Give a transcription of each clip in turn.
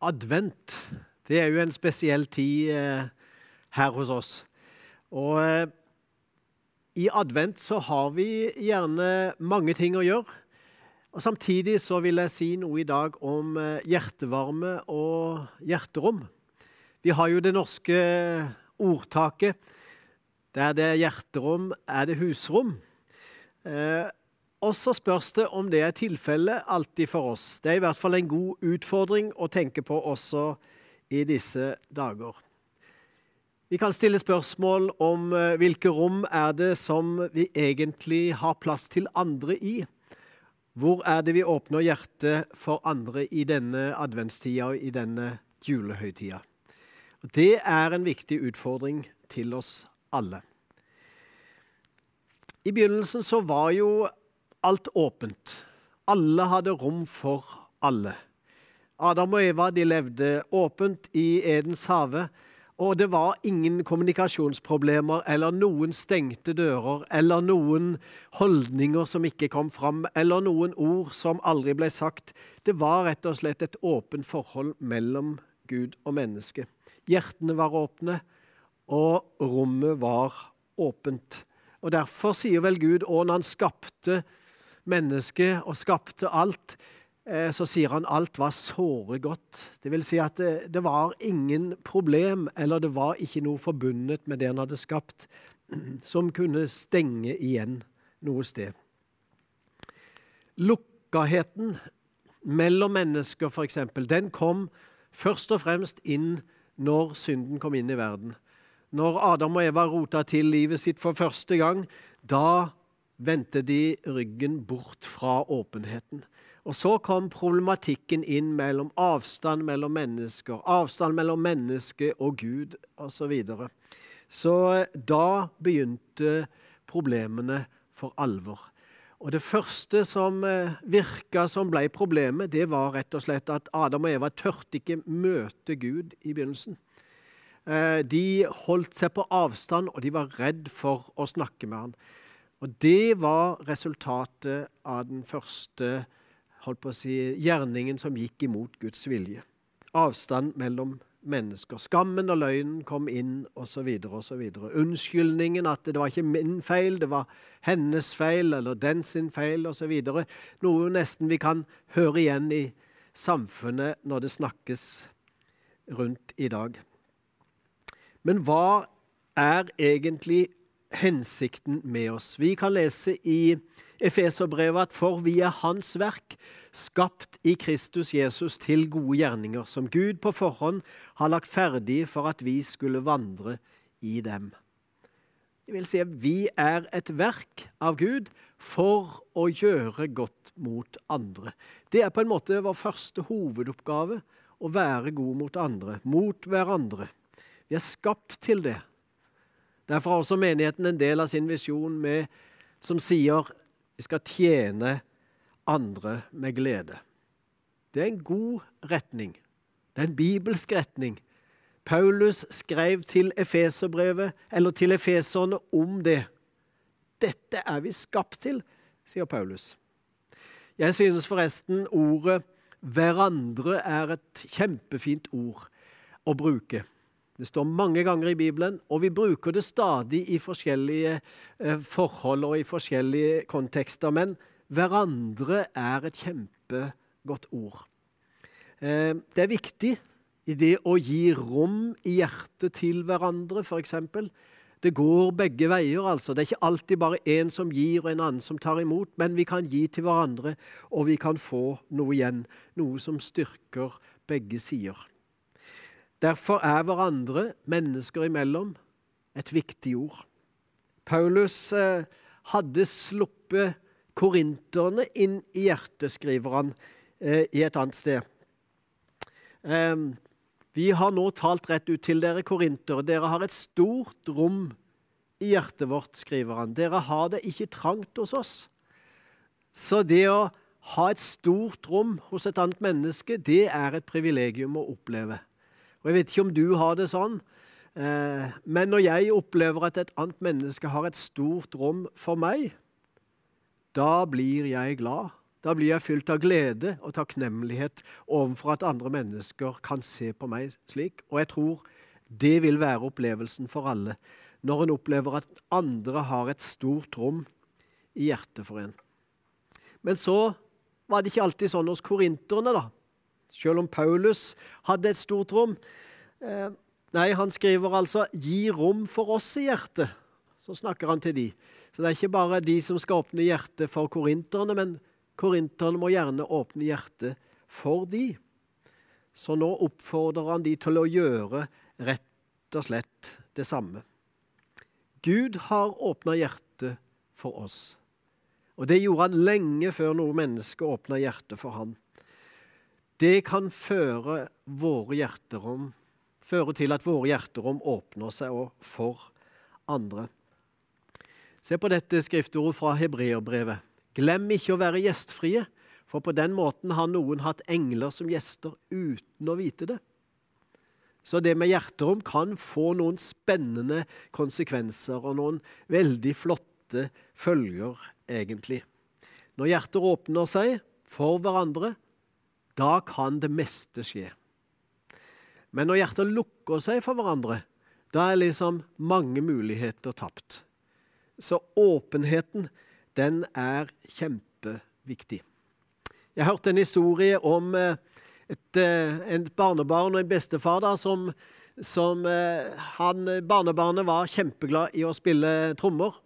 advent. Det er jo en spesiell tid eh, her hos oss. Og eh, i advent så har vi gjerne mange ting å gjøre. Og Samtidig så vil jeg si noe i dag om eh, hjertevarme og hjerterom. Vi har jo det norske ordtaket der det er hjerterom, er det husrom. Og så spørs det om det er tilfellet alltid for oss. Det er i hvert fall en god utfordring å tenke på også i disse dager. Vi kan stille spørsmål om eh, hvilke rom er det som vi egentlig har plass til andre i. Hvor er det vi åpner hjertet for andre i denne adventstida og i denne julehøytida? Det er en viktig utfordring til oss alle. I begynnelsen så var jo alt åpent. Alle hadde rom for alle. Adam og Eva de levde åpent i Edens hage, og det var ingen kommunikasjonsproblemer eller noen stengte dører eller noen holdninger som ikke kom fram, eller noen ord som aldri ble sagt. Det var rett og slett et åpent forhold mellom Gud og menneske. Hjertene var åpne, og rommet var åpent. Og Derfor sier vel Gud òg når han skapte mennesket og skapte alt, eh, så sier han alt var såre godt. Det vil si at det, det, var ingen problem, eller det var ikke noe forbundet med det han hadde skapt, som kunne stenge igjen noe sted. Lukkaheten mellom mennesker, f.eks., den kom først og fremst inn når synden kom inn i verden. Når Adam og Eva rota til livet sitt for første gang, da vendte de ryggen bort fra åpenheten. Og så kom problematikken inn mellom avstand mellom mennesker, avstand mellom menneske og Gud osv. Så, videre. så da begynte problemene for alvor. Og Det første som eh, virka som ble problemet, det var rett og slett at Adam og Eva tørte ikke møte Gud i begynnelsen. Eh, de holdt seg på avstand, og de var redd for å snakke med han. Og det var resultatet av den første holdt på å si, gjerningen som gikk imot Guds vilje. Avstand mellom mennesker. Skammen og løgnen kom inn, osv. osv. Unnskyldningen at det var ikke min feil, det var hennes feil eller den sin feil osv. Noe nesten vi kan høre igjen i samfunnet når det snakkes rundt i dag. Men hva er egentlig hensikten med oss. Vi kan lese i Efeserbrevet at for vi er Hans verk, skapt i Kristus Jesus til gode gjerninger, som Gud på forhånd har lagt ferdig for at vi skulle vandre i dem. Det vil si vi er et verk av Gud for å gjøre godt mot andre. Det er på en måte vår første hovedoppgave, å være god mot andre, mot hverandre. Vi er skapt til det. Derfor har også menigheten en del av sin visjon med, som sier vi skal tjene andre med glede. Det er en god retning. Det er en bibelsk retning. Paulus skrev til Efeserbrevet, eller til efeserne, om det. Dette er vi skapt til, sier Paulus. Jeg synes forresten ordet 'hverandre' er et kjempefint ord å bruke. Det står mange ganger i Bibelen, og vi bruker det stadig i forskjellige eh, forhold og i forskjellige kontekster. Men hverandre er et kjempegodt ord. Eh, det er viktig i det å gi rom i hjertet til hverandre, f.eks. Det går begge veier, altså. Det er ikke alltid bare én som gir og en annen som tar imot, men vi kan gi til hverandre, og vi kan få noe igjen. Noe som styrker begge sider. Derfor er hverandre, mennesker imellom, et viktig ord. Paulus eh, hadde sluppet korinterne inn i hjertet, skriver han eh, i et annet sted. Eh, vi har nå talt rett ut til dere korintere. Dere har et stort rom i hjertet vårt, skriver han. Dere har det ikke trangt hos oss. Så det å ha et stort rom hos et annet menneske, det er et privilegium å oppleve. Og Jeg vet ikke om du har det sånn, eh, men når jeg opplever at et annet menneske har et stort rom for meg, da blir jeg glad. Da blir jeg fylt av glede og takknemlighet overfor at andre mennesker kan se på meg slik. Og jeg tror det vil være opplevelsen for alle når en opplever at andre har et stort rom i hjertet for en. Men så var det ikke alltid sånn hos korinterne, da. Selv om Paulus hadde et stort rom. Eh, nei, han skriver altså 'gi rom for oss i hjertet'. Så snakker han til de. Så det er ikke bare de som skal åpne hjertet for korinterne, men korinterne må gjerne åpne hjertet for de. Så nå oppfordrer han de til å gjøre rett og slett det samme. Gud har åpna hjertet for oss. Og det gjorde han lenge før noe menneske åpna hjertet for han. Det kan føre, hjerterom, føre til at våre hjerterom åpner seg for andre. Se på dette skriftordet fra hebreerbrevet. Glem ikke å være gjestfrie, for på den måten har noen hatt engler som gjester uten å vite det. Så det med hjerterom kan få noen spennende konsekvenser og noen veldig flotte følger egentlig. Når hjerter åpner seg for hverandre, da kan det meste skje. Men når hjertet lukker seg for hverandre, da er liksom mange muligheter tapt. Så åpenheten, den er kjempeviktig. Jeg hørte en historie om eh, et, eh, et barnebarn og en bestefar da, som, som eh, han, Barnebarnet var kjempeglad i å spille trommer.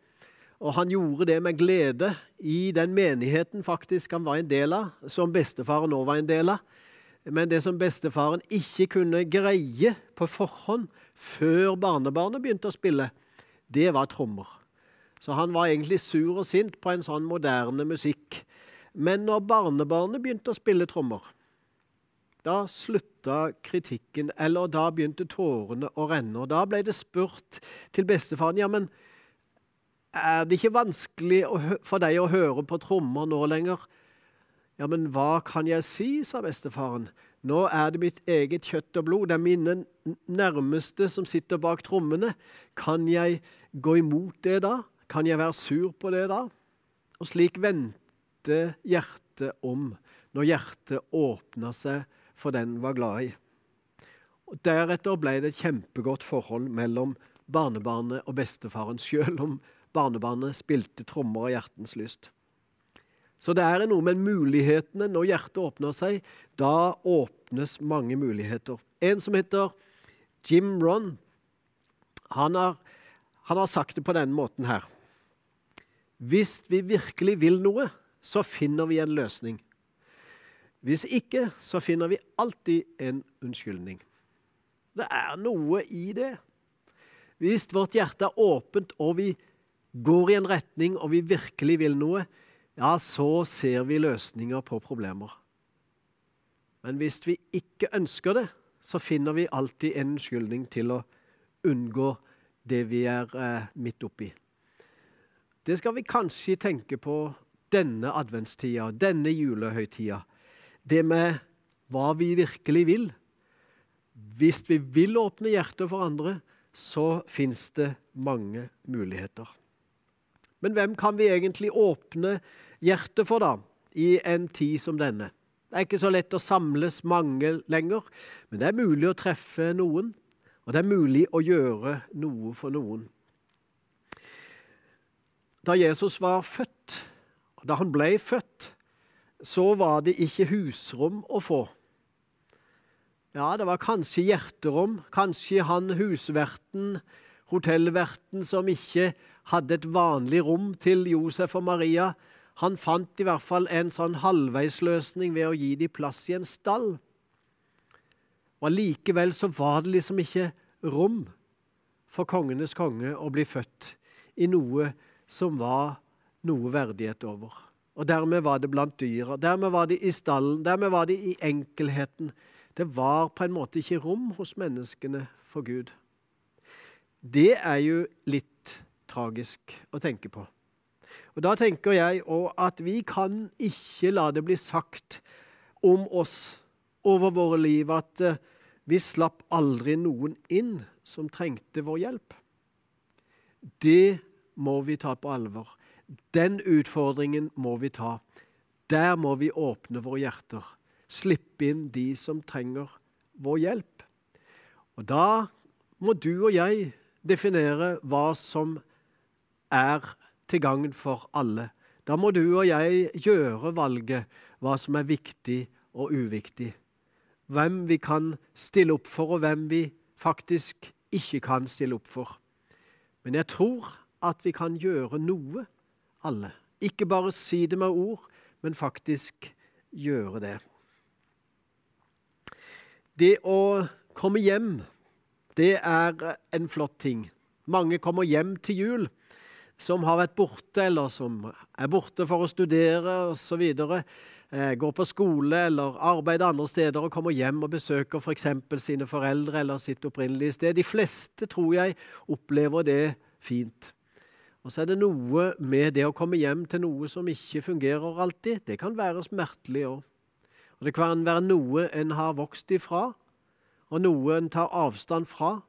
Og han gjorde det med glede i den menigheten faktisk han var en del av, som bestefaren nå var en del av. Men det som bestefaren ikke kunne greie på forhånd før barnebarnet begynte å spille, det var trommer. Så han var egentlig sur og sint på en sånn moderne musikk. Men når barnebarnet begynte å spille trommer, da slutta kritikken, eller da begynte tårene å renne. Og da ble det spurt til bestefaren ja, men er det ikke vanskelig for deg å høre på trommer nå lenger? Ja, men hva kan jeg si, sa bestefaren. Nå er det mitt eget kjøtt og blod, det er mine nærmeste som sitter bak trommene. Kan jeg gå imot det da? Kan jeg være sur på det da? Og slik vendte hjertet om, når hjertet åpna seg for den var glad i. Og Deretter ble det et kjempegodt forhold mellom barnebarnet og bestefaren, selv om barnebarnet spilte trommer av hjertens lyst. Så det er noe med mulighetene. Når hjertet åpner seg, da åpnes mange muligheter. En som heter Jim Ron, han har, han har sagt det på denne måten her. Hvis vi virkelig vil noe, så finner vi en løsning. Hvis ikke, så finner vi alltid en unnskyldning. Det er noe i det. Hvis vårt hjerte er åpent og vi går i en retning og vi virkelig vil noe, ja, så ser vi løsninger på problemer. Men hvis vi ikke ønsker det, så finner vi alltid en unnskyldning til å unngå det vi er eh, midt oppi. Det skal vi kanskje tenke på denne adventstida, denne julehøytida. Det med hva vi virkelig vil. Hvis vi vil åpne hjertet for andre, så fins det mange muligheter. Men hvem kan vi egentlig åpne hjertet for, da, i en tid som denne? Det er ikke så lett å samles mange lenger, men det er mulig å treffe noen. Og det er mulig å gjøre noe for noen. Da Jesus var født, og da han ble født, så var det ikke husrom å få. Ja, det var kanskje hjerterom, kanskje han husverten, hotellverten som ikke hadde et vanlig rom til Josef og Maria. Han fant i hvert fall en sånn halvveisløsning ved å gi dem plass i en stall. Og Allikevel så var det liksom ikke rom for kongenes konge å bli født i noe som var noe verdighet over. Og dermed var det blant dyra, dermed var det i stallen, dermed var det i enkelheten. Det var på en måte ikke rom hos menneskene for Gud. Det er jo litt tragisk å tenke på. Og Da tenker jeg òg at vi kan ikke la det bli sagt om oss over våre liv at uh, vi slapp aldri noen inn som trengte vår hjelp. Det må vi ta på alvor. Den utfordringen må vi ta. der må vi åpne våre hjerter. Slippe inn de som trenger vår hjelp. Og da må du og jeg definere hva som er til gagn for alle. Da må du og jeg gjøre valget hva som er viktig og uviktig. Hvem vi kan stille opp for, og hvem vi faktisk ikke kan stille opp for. Men jeg tror at vi kan gjøre noe, alle. Ikke bare si det med ord, men faktisk gjøre det. Det å komme hjem, det er en flott ting. Mange kommer hjem til jul som har vært borte, eller som er borte for å studere osv. Eh, går på skole eller arbeider andre steder og kommer hjem og besøker f.eks. For sine foreldre eller sitt opprinnelige sted. De fleste, tror jeg, opplever det fint. Og så er det noe med det å komme hjem til noe som ikke fungerer alltid. Det kan være smertelig òg. Og det kan være noe en har vokst ifra, og noe en tar avstand fra.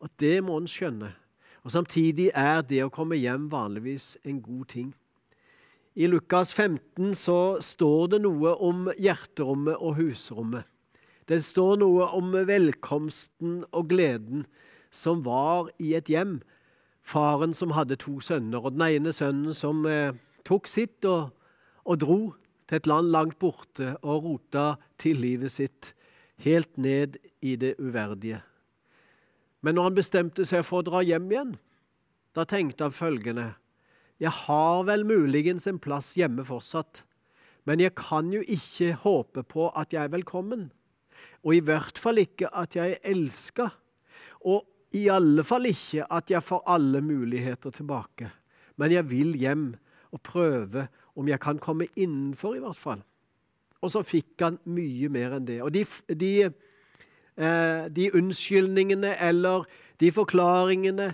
Og det må en skjønne. Og Samtidig er det å komme hjem vanligvis en god ting. I Lukas 15 så står det noe om hjerterommet og husrommet. Det står noe om velkomsten og gleden som var i et hjem faren som hadde to sønner. og Den ene sønnen som eh, tok sitt og, og, dro til et land langt borte og rota til livet sitt helt ned i det uverdige. Men når han bestemte seg for å dra hjem igjen, da tenkte han følgende Jeg har vel muligens en plass hjemme fortsatt, men jeg kan jo ikke håpe på at jeg er velkommen. Og i hvert fall ikke at jeg er elska. Og i alle fall ikke at jeg får alle muligheter tilbake, men jeg vil hjem og prøve om jeg kan komme innenfor, i hvert fall. Og så fikk han mye mer enn det. Og de, de, eh, de unnskyldningene eller de forklaringene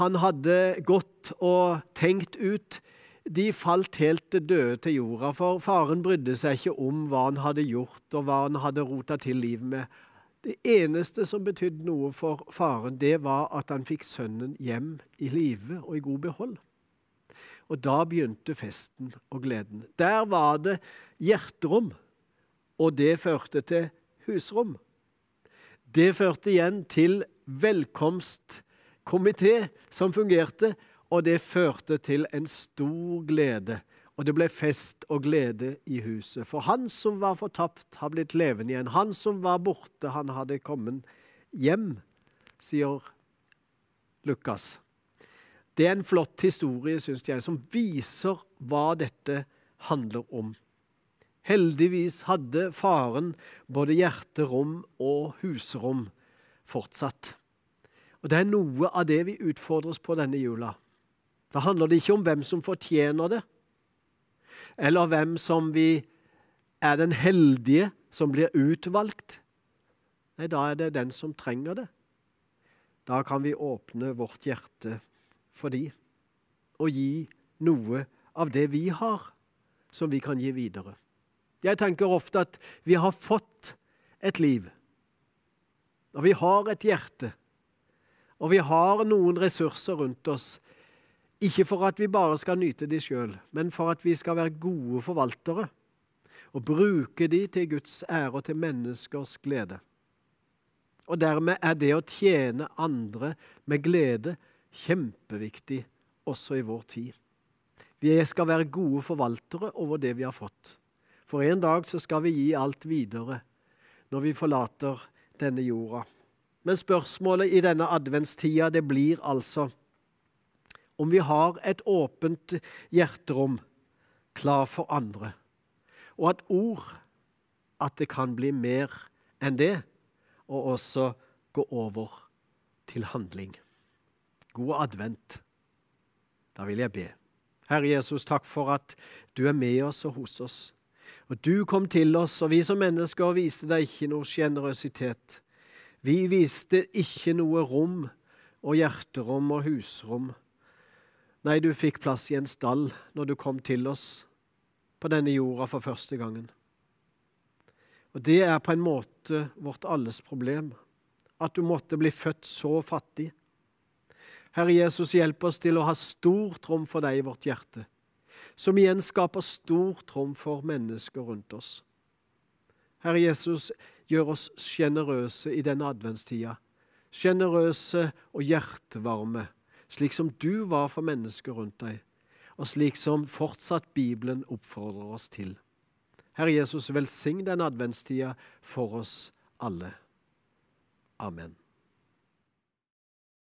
han hadde gått og tenkt ut, de falt helt døde til jorda, for faren brydde seg ikke om hva han hadde gjort, og hva han hadde rota til livet med. Det eneste som betydde noe for faren, det var at han fikk sønnen hjem i live og i god behold. Og da begynte festen og gleden. Der var det hjerterom, og det førte til husrom. Det førte igjen til velkomstkomité som fungerte, og det førte til en stor glede og det ble fest og glede i huset. For han som var fortapt, har blitt levende igjen. Han som var borte, han hadde kommet hjem, sier Lukas. Det er en flott historie, syns jeg, som viser hva dette handler om. Heldigvis hadde faren både hjerterom og husrom fortsatt. Og Det er noe av det vi utfordres på denne jula. Da handler det ikke om hvem som fortjener det, eller hvem som vi er den heldige som blir utvalgt. Nei, da er det den som trenger det. Da kan vi åpne vårt hjerte for de, og gi noe av det vi har, som vi kan gi videre. Jeg tenker ofte at vi har fått et liv, og vi har et hjerte, og vi har noen ressurser rundt oss ikke for at vi bare skal nyte de sjøl, men for at vi skal være gode forvaltere og bruke de til Guds ære og til menneskers glede. Og dermed er det å tjene andre med glede kjempeviktig også i vår tid. Vi skal være gode forvaltere over det vi har fått. For en dag så skal vi gi alt videre når vi forlater denne jorda. Men spørsmålet i denne adventstida det blir altså om vi har et åpent hjerterom klar for andre, og at ord at det kan bli mer enn det, og også gå over til handling. God advent. Da vil jeg be. Herre Jesus, takk for at du er med oss og hos oss. Og du kom til oss, og vi som mennesker viste deg ikke noe sjenerøsitet. Vi viste ikke noe rom og hjerterom og husrom Nei, du fikk plass i en stall når du kom til oss på denne jorda for første gangen. Og Det er på en måte vårt alles problem, at du måtte bli født så fattig. Herre Jesus, hjelp oss til å ha stort rom for deg i vårt hjerte, som igjen skaper stor trom for mennesker rundt oss. Herre Jesus, gjør oss sjenerøse i denne adventstida. Sjenerøse og hjertevarme, slik som du var for mennesker rundt deg, og slik som fortsatt Bibelen oppfordrer oss til. Herre Jesus, velsign denne adventstida for oss alle. Amen.